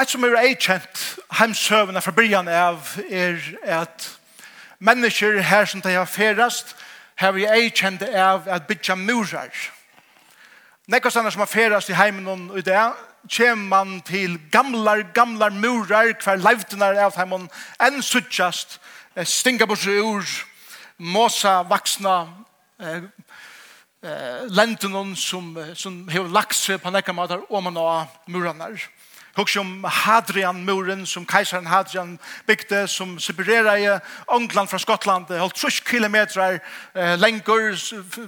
Et som er eikjent heimsøvende fra byrjan av er at mennesker her som de har ferast har vi eikjent av at bytja murar. Nekka sannar som har ferast i heimen og i det kjem man til gamlar, gamlar murar hver leivtunar av heimen enn suttjast stinga bors ur mosa vaksna eh, eh, lentunon som, som hever lagt seg på nekka matar om man av muranar. Hugsa om Hadrian-muren som kejsaren Hadrian byggde som separerade England från Skottland. Det höll 3 kilometer eh, längre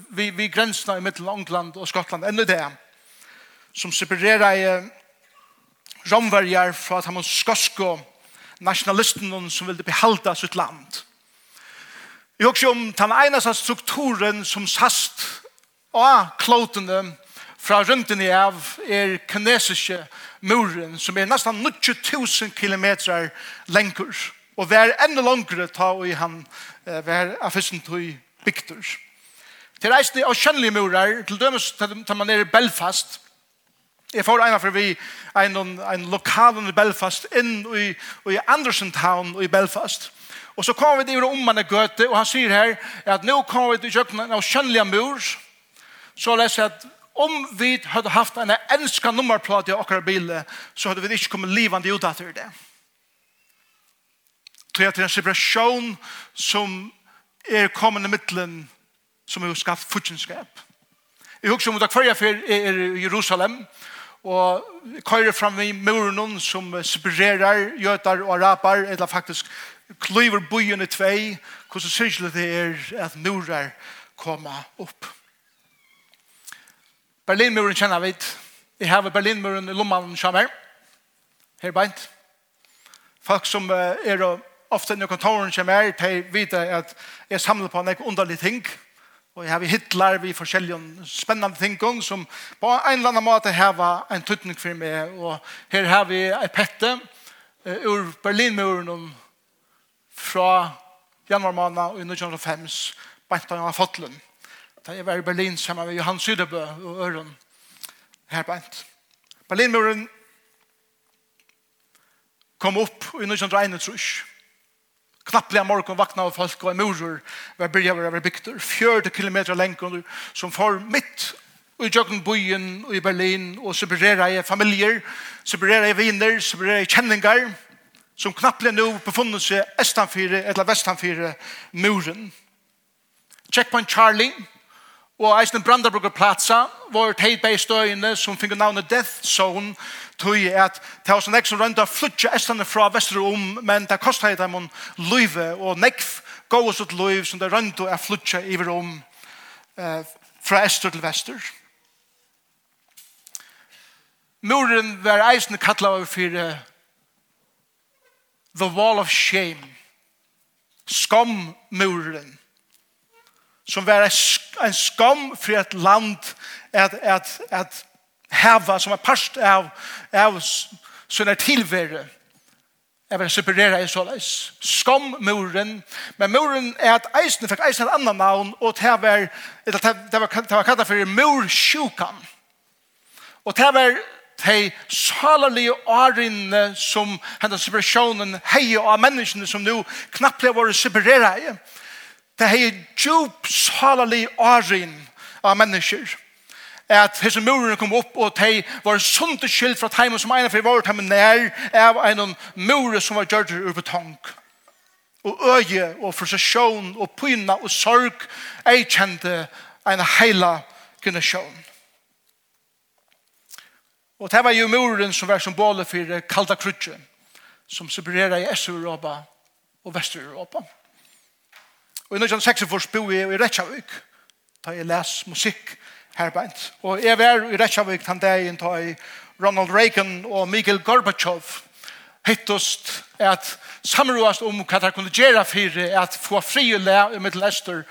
vid, vid gränserna mellan England och Skottland. Ännu det. Som separerade romverjar från att han var skosko nationalisten som ville behalda sitt land. Jag hugsa om den ena strukturen som sast av klotene fra rømten i av er kinesiske muren som er nesten 90.000 kilometer lengur og vær enda langere ta og i han eh, vær av fyrsten tog bygter. Til reisende av kjønnelige murer, til dømes tar man ned i Belfast, Jeg får en for vi en, en lokal i Belfast inn i, i Anderson Town i Belfast. Og så kommer vi til Romanne Gøte, og han sier her at nå kommer vi til kjøkken av kjønnelige mur, så leser jeg at Om vi hadde haft en enska nummerplate i okkar bil, så hadde vi ikke kommet livande ut etter det. Tror jeg til en separasjon som er kommende mittelen som er skapt futsinskap. Jeg husker om det hver jeg er i Jerusalem, og køyrer fram i muren som separerer jøtar og araber, eller faktisk klyver byen i tvei, hvordan synes det er at murer kommer opp. Berlinmuren kjenner vi. Jeg har Berlinmuren i Lommanen kommer. Her beint. Folk som er ofte når kontoren kommer, de vet at jeg samler på en underlig ting. Og jeg har hitler vi forskjellige spennende ting som på en eller annen måte har en tøtning for meg. Og her har vi et pette ur Berlinmuren fra januar måned i 1905, Beint av jeg. Da jeg var i Berlin sammen med Johan Sydebø og Øren. Her bænt. Berlinmuren kom opp i 1931. Knapplig av morgen vakna av folk og en murer var byrja var bygder. 40 kilometer lengur som får mitt i Jøgnbyen byen i Berlin og separera i familier, separera i viner, separera i kjenningar som knapplig nå befunnet seg Estanfire eller Vestanfire muren. Checkpoint Charlie Og eisen Brandenburger platsa var teit bei støyene som finner navnet Death Zone tog at det var sånn ek som å flytje estene fra Vesterom men det kostet heit dem løyve og nekv gås ut løyv som det rønda er flutja iver om eh, fra ester til vester. Muren var eisen kattla over fyrir The Wall of Shame skammuren som var en skam for et land at, at, at heva som er parst av, av sånne tilvære jeg vil separere i såleis. skam muren Men muren er at eisen fikk eisen et annan navn og det var, det var, det var det var kallet for mursjukan. og det var de salerlige årene som hennes separationen heier av menneskene som nu knappt vært separera i det er djup salalig åren av mennesker at hese muren kom opp og de var sundt skyld fra teimen som ene for vårt heimen nær av en mure som var gjørt ur betong. Og øye og frustrasjon og pyna og sorg ei kjente en heila generasjon og det var jo muren som var som symbolet for kalda krutje som separerer i Øst-Europa og Vest-Europa og Og i 1946 bo jeg i Reykjavik, da jeg les musikk herbeint. Og jeg var i Reykjavik den dagen da jeg Ronald Reagan og Mikhail Gorbachev hittust at samråast om hva de kunne gjøre for at få fri og le i Middel-Øster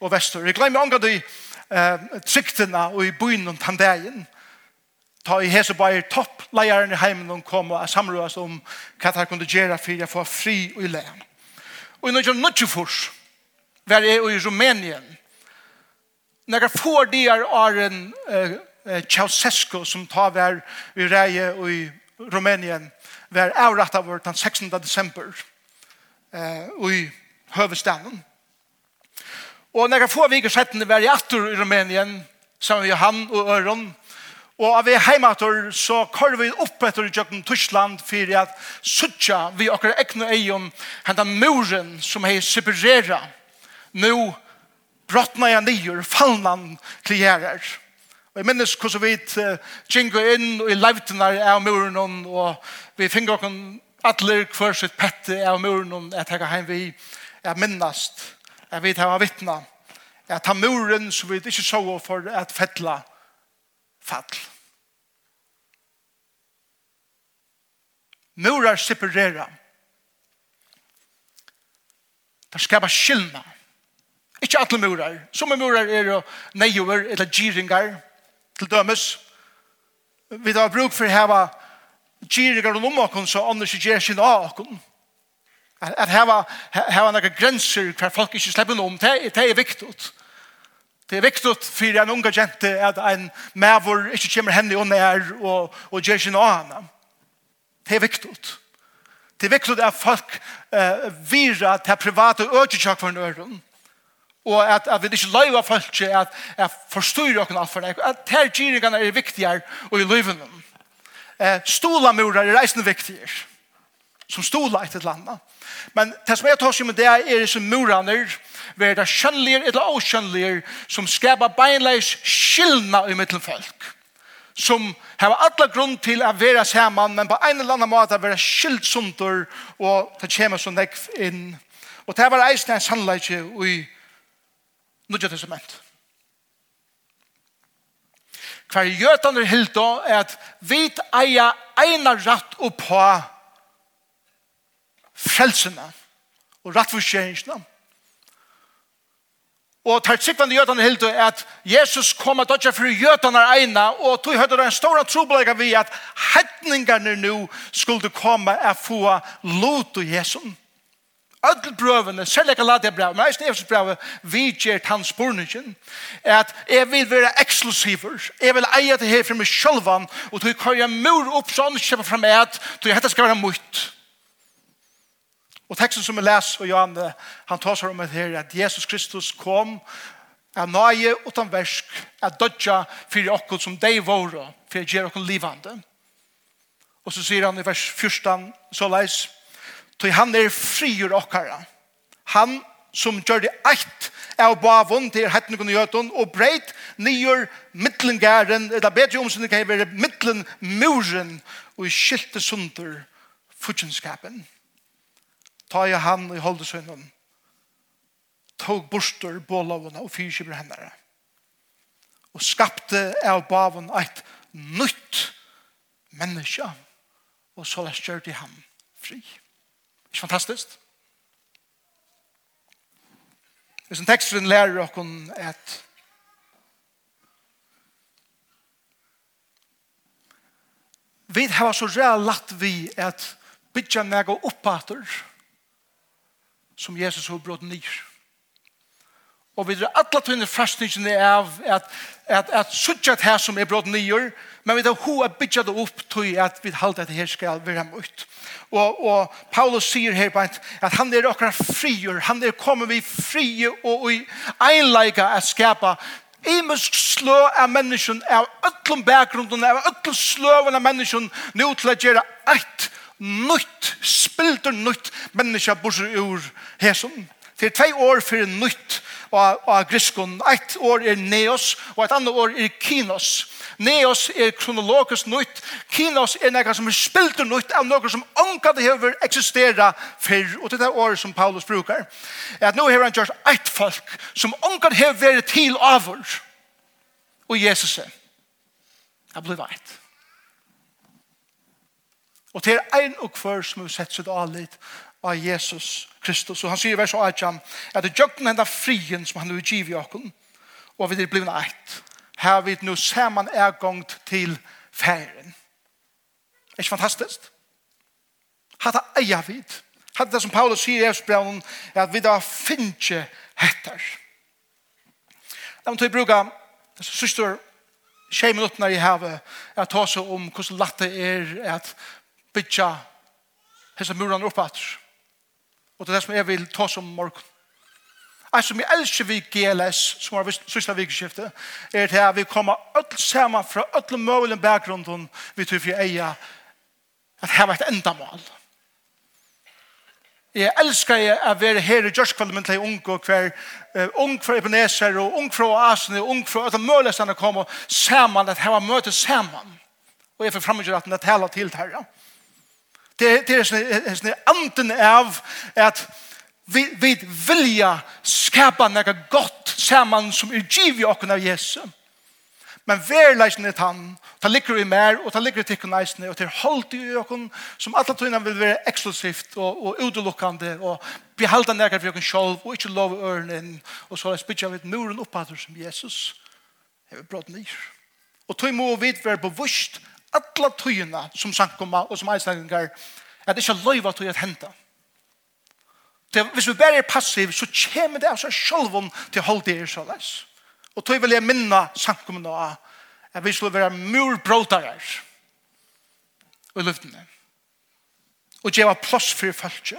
og Vester. Jeg glemmer ångat i eh, tryktene og i byen om den dagen. Ta i hese bare toppleieren i heimen og kom og samråast om hva de kunne gjøre for å få fri og le. Og i 1994 var jeg i Rumænien. Når jeg får de er av en eh, Ceausescu som tar vær i reie og i Rumänien var avratt av den 16. december eh, i høvestanen. Og når jeg får viker settene var jeg atter i Rumänien sammen med han og Øron Og av vi heimator så kör vi opp etter i Jøkken Tyskland for at suttja vi okkar egnu eion hentan muren som hei separera nu brottna jag nyer, fallnan kliärer. Og jeg minnes hvordan vi tjingo inn i leivtene av muren og vi finner okken atler hver sitt pette av muren jeg tenker heim vi er minnast jeg vet hva vittna jeg tar muren så vi ikke så for at fettla fall. Murar separera. Det skapar skillnad Ikke alle murar. Som murar er neiover eller gyringar til dømes. Vi har bruk for å hava gyringar og lommokon så annars gjør sin akon. okon. At hava, hava noen grenser hver folk ikke slipper om, det, det er viktig. Det er viktig for en unga gente at en mavur ikke kommer henne og nær og, og gjør sin akon. Det er viktig. Det er viktig at folk uh, virer til private økjekjak for en og at, at vi ikke løyver folk til at, jeg forstår dere alt for det. At her gyringene er viktigere og i løyvene. Eh, Stolamurer er reisende viktigere som stola etter landa. Men det som jeg tar seg med det er som muraner, være det kjønnelige eller åkjønnelige, som skaper beinleis skillene i mittelfolk. Som har alla grunn til å være sammen, men på en eller annen måte være skilt sunder, og det kommer som nekv inn. Og det var eisen en sannleik i Nudja testament. Hver gjøtan er hilda er at vit eier eina ratt oppa frelsene og rattforskjeringsene. Og tar sikvande jötan er er at Jesus kom at dodja fyrir jötan er eina og tog høyde den stora trobelaga vi at hedningarne nu skulle komme at få lot og Jesus. Ödel brøvene, selv ikke lade jeg brev, men eisen Efesens brev, vi gjør hans borningen, at jeg vil være eksklusiver, jeg vil eie det her for meg sjølvan, og du kan jeg mur opp sånn, kjøpe frem et, du hette skal være mutt. Og teksten som jeg leser, og Johan, han tar seg om det her, at Jesus Kristus kom, er nøye utan versk, er dødja for okkur som dei våre, fyrir gjer okkur livande. Og så sier han i vers 14, så leis, Tog han er friur okkara. Han som gjør det eit av bavun til hettningen og gjøtun og breit nyer mittlengæren, eller bedre omsynet kan være mittlenmuren, og i skilte sunder fudgenskapen. Ta i han i holdesønnen tog borster bålavene og fyrkjøper henne, og skapte av bavun eit nytt menneske og så lest gjør de ham fri. Fri. Ikke fantastisk? Hvis en teksten lærer dere at vi har så ræl latt vi at bytja nega oppater som Jesus har brått nyr. Og vi drar alla tunne fastningene av at, at, at suttja et her som er brått nyer, men vi drar hoa bytja det opp til at vi halte at det her skal være mot. Og, og Paulus sier her på at han er okkar frier, han er kommet vi frie og i einleika at skapa Imusk slø av menneskjen, av öllum bakgrunden, av ötlom sløven av menneskjen, nå til å gjøre eit nytt, spilder nytt menneska borser ur hesum. Det er tvei år fyrir nytt og, og griskon. Eit år er neos, og eit annet år er kinos. Neos er kronologisk nytt, kinos er nekka som er spilter nytt av noe som anka det hever eksistera fyrr, og det er året som Paulus brukar. At nå hever han gjort eit folk som anka det hever vært til avur, og Jesus er. Det blir veit. Og til ein og hver som har sett seg alit, av Jesus Kristus. Og han sier i vers 18 at det gjøkken enda frien som han vil give i åkken, og vi er blevet eit. Her vi nu man er gongt til ferien. Er ikke fantastisk? Hatta eia vid. Hatt det som Paulus sier i Efsbraunen er at vi da finner ikke hetter. Da må vi bruke syster tjej minutter i havet er at ta seg om hvordan latt det er at bytja hessa muran oppatter. Og det er det som jeg vil ta som morgen. Jeg som jeg elsker vi GLS, som har vist sysla vikeskiftet, er til at vi kommer öll sammen fra öll møylen bakgrunden vi tror vi eier at her var et enda mål. Jeg elsker jeg å være her i Gjørskvallet med de unge og hver ung fra Ebenezer og ung fra Oasen og ung fra alle møylestandet kom og sammen, at her var møte sammen. Og jeg får fremgjøre at den er tala til herre. Ja Det, det er sånn anden av at vi, vi vilja skapa noe godt saman som er giv i okken av Jesus. Men verleisen er tann, ta ligger i mer, og ta ligger i tikkun eisne, og til holdt i okken som alle tøyna vil være eksklusivt og, og utelukkande, og behalda noe for okken sjolv, og ikke lov øren inn, og så er spytja vi muren oppadder som Jesus. Jeg vil bråd nyr. Og tøy må vi være bevust alla tøyna som sankoma og som eislandingar at det ikke løyva tøy at henta. Det, hvis vi bare er passiv, så kommer det av seg selv til å holde det så les. Og tøy vil jeg minne sankommen nå at vi skulle være murbrådare i luftene. Og gjeva plass for falskje.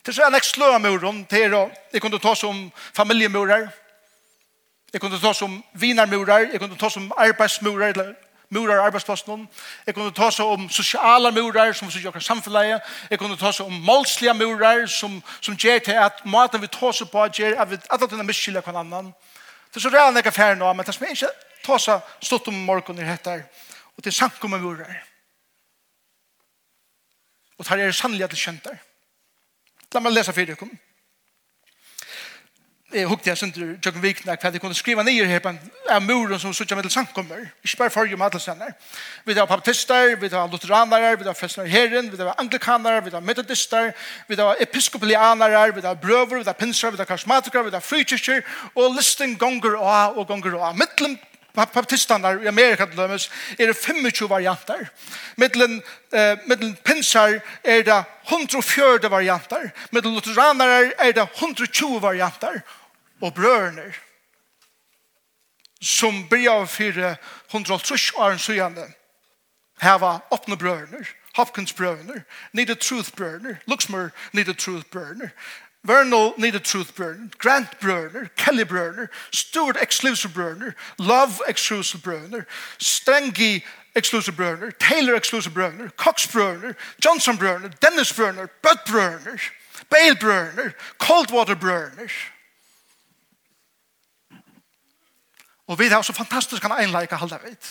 Det er så en ekstra sløa muren til å, jeg kunne ta som familiemurer, jeg kunne ta som vinarmurer, jeg kunne ta som arbeidsmurer, eller murar arbeidsplassen. Jeg kunne ta seg om sosiale murar som vi gjør samfunnet. Jeg kunne ta seg om målslige murar som, som gjør til at maten vi tar seg på gjør at vi alle denne miskylder hver annan. Det er så redan jeg er ferdig nå, men det som jeg ikke tar seg stått om morgenen dette. og det er samkomne murar. Og det her er sannelig at det kjent der. La meg lese for dere jeg hukte jeg sønder tjøkken vikna hva jeg kunne skriva nye her på en av muren som suttja middel samkommer ikke bare forrige med alle stender vi har baptister, vi har lutheranere vi har festner herren, vi har anglikanere vi har metodister, vi har episkopalianere vi har brøver, vi har pinser vi har karismatikere, vi har frikirker og listen gonger og og gonger og middelen baptistene i Amerika til dømes er det 25 varianter. Middelen, eh, middelen pinsar er det 140 varianter. Middelen lutheraner er det 120 varianter og brødene som blir av fire hundre og trus åren søgjende heva åpne brødene Hopkins brørene Needed Truth brødene Luxmer Needed Truth brødene Vernal Needed Truth brødene Grant brødene Kelly brødene Stuart Exclusive brødene Love Exclusive brødene Strengi Exclusive brødene Taylor Exclusive brødene Cox brødene Johnson brødene Dennis brødene Bud brødene Bale brødene Coldwater brørene Og vi har så fantastisk kan einleika halda veit.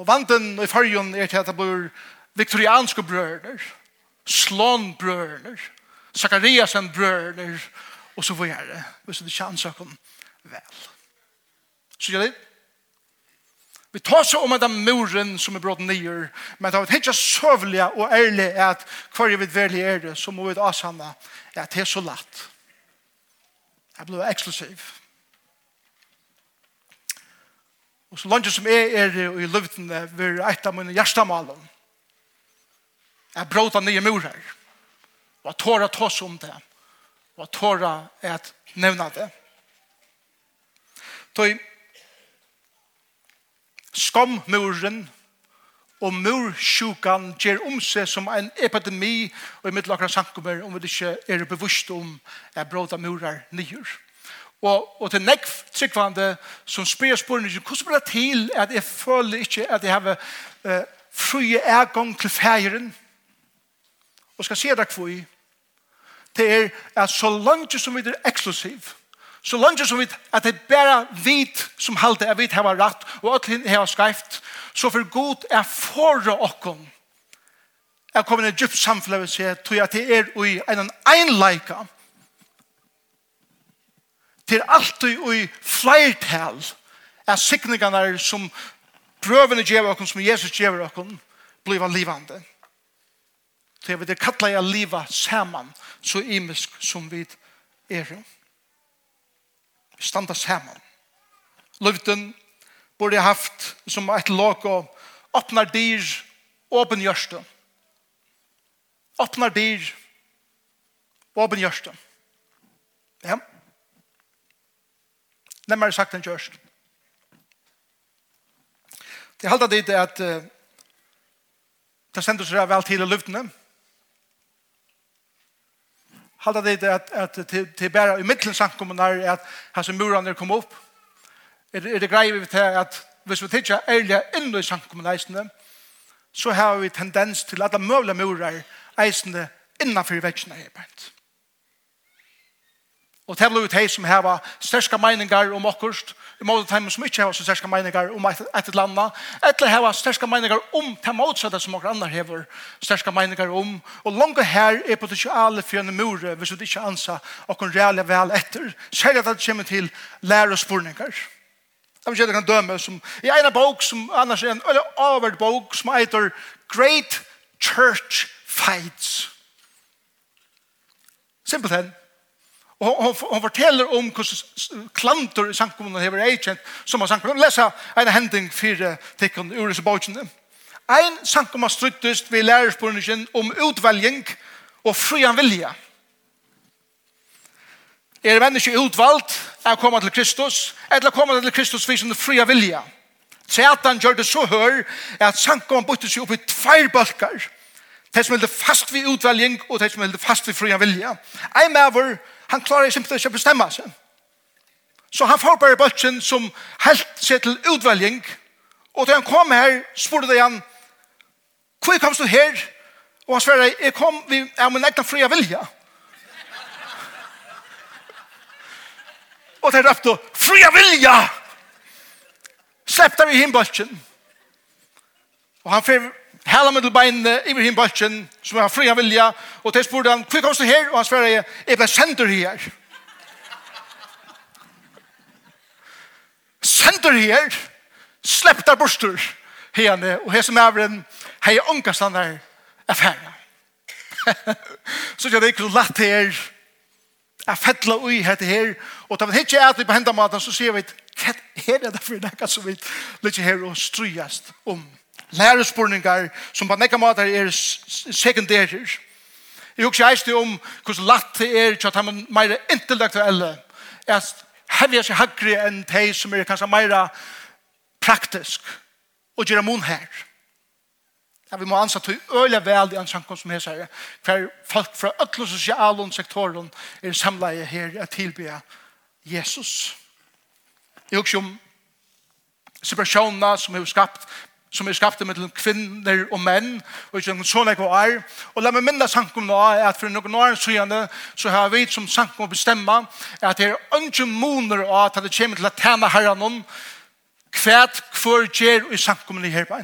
Og vanden i fargen er til at det bor viktorianske brødner, slån brødner, Zakariasen brødner, og så var det, hvis det ikke ansøkken vel. Så gjør det. Vi tar så om den muren som er brått nyer, men det er ikke søvlig og ærlig at hver jeg vil velge er det, så må vi da sanne at det er så lett. Jeg ble eksklusiv. Og så langt som jeg er i luften er et av mine hjertemalen Jeg bråta nye murer og at tåra tås om det og jeg tåra er at nevna det. Tøy skammuren og mursjukan gjør om seg som en epidemi og i mitt lakra sankummer om vi ikke er bevisst om er bråta murer nye Og, og til nekv tryggvande som spyr spørningen, hvordan blir det til at jeg føler ikke at jeg har uh, frie ergang til fægeren? Og skal se dere hvor. Det er at så langt som vi er eksklusiv, så langt som vi at det bare vit som halte er vit har rett, og at henne har skreift, så for god er for okken er kommet i djupt samfunnet, tog at det er i en einleika, til alt i flertal er sikningene som prøvene gjør oss, som Jesus gjør oss, blir livande. Så jeg vil kalla jeg livet saman, så imisk som vi er. Vi standa saman. Løvden burde jeg haft som et låg og åpner dyr, åpen gjørste. Åpner dyr, åpen gjørste. Ja. Nemmere sagt enn kjørsk. Det halda dit er at uh, det sender seg vel til i luftene. Halda dit er at, at til, til bare i middelen samkommunar er at hans som murene kom opp. Er, er det greie vi til at hvis vi tidsja ærlig inn i samkommunaisene, så har vi tendens til at alle mulige murer eisende innenfor vekkene er bænt. Og det blir de som har største meninger om okkurst, i måte de som ikke har største meninger om et, et eller annet, eller har største meninger om det motsatte som noen andre har største meninger om. Og langt her er potensialet for en mur, hvis du ikke anser noen reelle vel etter, selv at det kommer til lærespurninger. Jeg vet ikke kan døme som, i en bok som annars er en eller avhverd bok som heter Great Church Fights. Simpelthen Og han, hon forteller om hvordan klantor i samkommunen hever eikjent som har samkommunen. Lesa en hending fire tikkene ur disse bøkene. Ein samkommun struttest ved lærersporene om utvelging og frian vilja. Er menneske utvalgt er koma til Kristus, eller koma til Kristus vis under fria vilja. Satan gjør det så hør at samkommun bytter seg opp i tveir balkar. Det som helder fast vid utvelging og det som helder fast vid fria vilja. Ein maver han klarar simpelthen ikke å bestemme seg. Så han får bare bøtjen som helt seg til utvelging. Og da han kom her, spurte de han, hvor kom du her? Og han svarer, jeg kom vi er min egen fria vilja. og de røpte, fria vilja! Slepp vi i bøtjen. Og han fyrir hela med middelbeinene, Ibrahim Balchen, som har fria vilja, og til spurte han, hva kom du her? Og han svarer, jeg ble sender her. Sender her, slepp der borster, hene, og her som er en hei ångkastan der affæra. Så jeg det ikke så lett her, jeg fettla ui hette her, og da vi ikke er vi på hendamaten, så sier vi, hva er det for det som vi ligger her og strujast om? Um lærespurningar som på nekka måter er sekundærer. Jeg husker eist om hvordan latt det er til at han er mer intellektuelle at hevja seg hagri enn de som er kanskje mer praktisk og gjør mun her. Ja, vi må ansa til øyla vel i ansankom som hesa her. Hver folk fra ötlo sosialen sektoren er samleie her at tilbya Jesus. Jeg husker om separationerna som har skapt som er skapt mellom kvinner og menn, og ikke noen sånne og er. Og la meg minne sankum nå, at for noen år siden, så har vi som sankum bestemma, at det er ønske moner av at det kommer til å tjene herren kvært hver gjør i sankumene her på.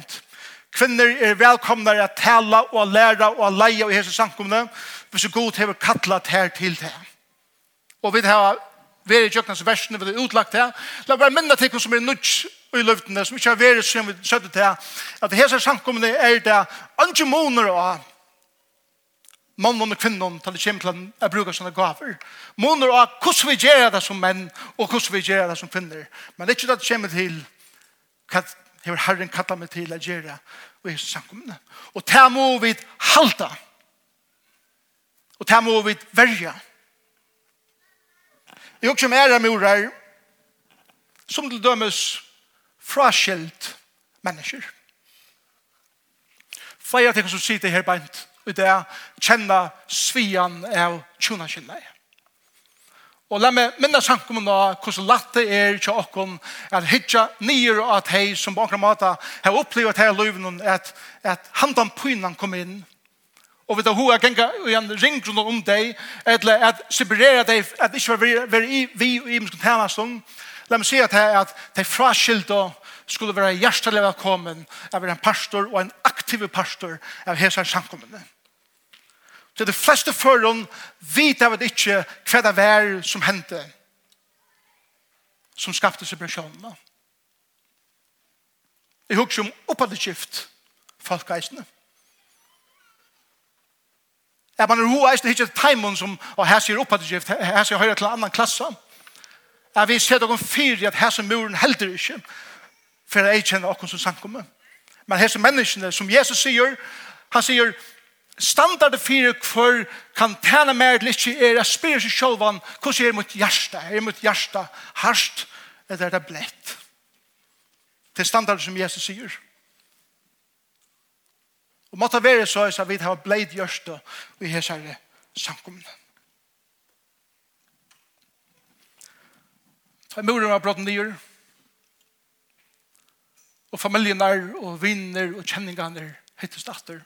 Kvinner er velkomne til å tale og lære og leie i hese sankumene, hvis god har kattlet her til det. Og vi har vært i kjøkkenes versene, vi har utlagt det. La meg minne til hva som er nødt i løftene som ikke har vært som vi søtte til at hese samkommende er det andre måneder av mannen og kvinnen til det kommer til å bruke sånne gaver. Måneder av hvordan vi gjør det som menn og hvordan vi gjør det som kvinner. Men det er ikke det det kommer til hva hever Herren kattet meg til å gjøre og hese samkommende. Og det må vi halte. Og det må vi verja. Jeg er også med ære som til dømes fraskilt mennesker. Flere ting som sitter her beint, og det er kjenne svian av tjona kjenne. Og la meg minne sankum nå hvordan latt det er til åkken at hitja nyer og at hei som på akkurat måte har opplevd her løven at, at handan pynan kom inn og vi tar hoa genga i en ring rundt om deg eller at separera deg at ikke være vi i vi og La meg si at det er at de og skulle være hjertelig velkommen av en pastor og en aktiv pastor av hese samkommende. Så de fleste forhånd vet av det ikke hva det var som hendte som skapte separasjonene. Jeg husker om oppadeskift folkeisene. Jeg mener, hun er ikke timen som, og her sier skift, her sier høyre til annan klasse. Ja at vi ser dere fyri at her som muren helder ikke, for jeg kjenner dere som sankommer. Men her som menneskene, som Jesus sier, han sier, standard fyrir hver kan tæna mer til ikke er, jeg spyrir seg sjálfan, hvordan er mot hjärsta? Er mot hjärsta harst, eller er det blett? Det er standard som Jesus sier. Og måtte være så, at vi har bleit hjärsta, vi har særlig samkomne. Muren var brått nyer. Og familien familjenar, og vinner, og kjenningene kjenningarna hittes datter.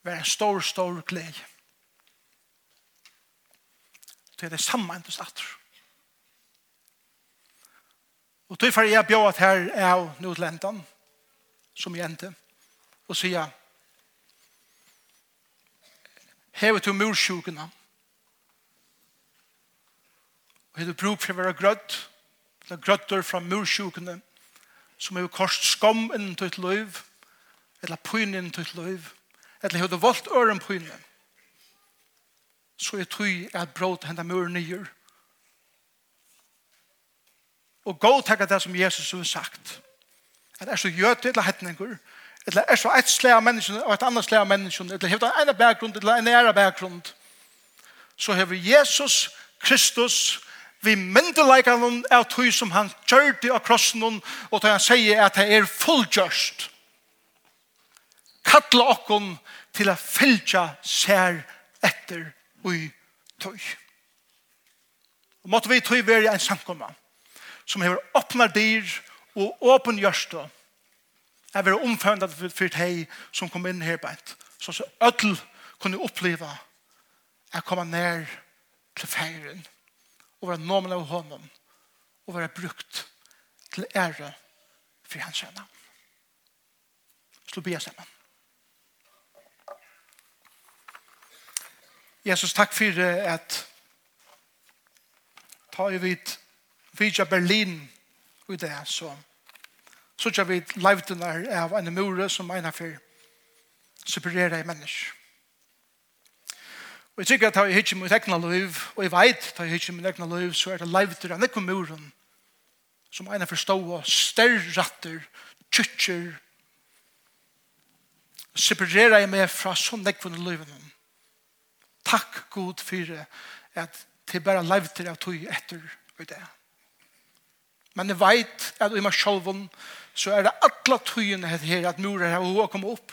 Det var en stor, stor glede. Det er det samme enn hittes datter. Og det er for jeg bjør at her er av Nordlendan, som jente, og sier, hever til mursjukene, og Og hette bruk for å være grødd, eller grødder fra mursjukene, som har kost skom innen ditt liv, eller pyn innen ditt liv, eller har du valgt øren pynen, så er tøy at brot henne mur nyer. Og gå og det som Jesus har sagt. At er så gjøte til hetninger, eller er så et slag av menneskene og et annet slag av menneskene, eller har en bakgrunn eller en ære bakgrunn, så har Jesus Kristus vi myndeleikene av tog som han kjørte av krossen og tog han sier at det er fullgjørst. Kattla okkon til å fylltja sær etter ui tog. Og måtte vi tog være en samkomma som hever åpna dyr og åpen gjørst er vil omfønda for deg som kom inn her beint. Så så ødel kunne oppleve jeg komme ned til feiren og være nomen av honom og være brukt til ære for hans kjenne. Slå be sammen. Jesus, takk for at ta i vidt vidja Berlin og det så så tja vid live av en mure som en for separerer i mennesker Og jeg tykker at jeg hittir mitt egna liv, og jeg veit at jeg hittir mitt egna liv, så er det leivtur av nekko muren, som eina forståa, stærratter, tjutjer, separerer jeg meg fra sånn nekko liven Takk god for at det bare leivtur av tog etter og det. Men jeg veit at i meg sjolvun, så er det atla tøyen her at muren her å komme opp.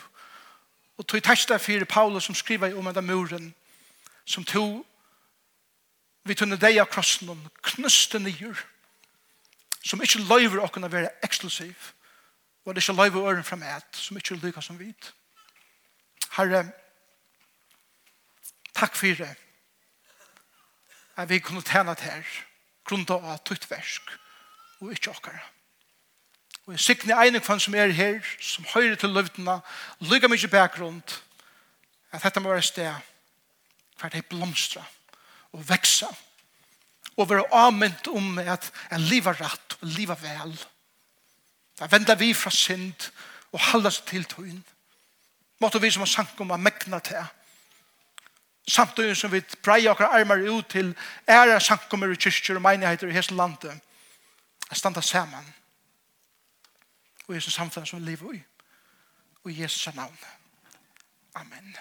Og tog testa fyrir Paulus som skriver om den muren, som to vi tunne deg av krossen og knuste nyer som ikke løyver å kunne være eksklusiv og det ikke løyver øren fra et som ikke lykker som vit. Herre takk for det at vi kunne tjene til her grunn av tutt versk og ikke åkker og jeg sikner ene kvann som er her som høyre til løvdene lykker mye bakgrunn at dette må være sted for de blomstra og veksa og være avmynt om at en liv er rett og liv er vel. Da vender vi fra synd og halda seg til tøyen. Måtte vi som har sank om å mekna til samtidig som vi breier akkurat armar ut til æra sankummer i kyrkjer og menigheter i hele landet Jeg standa saman. Og i samfunnet som vi lever i og i Jesu navn. Amen.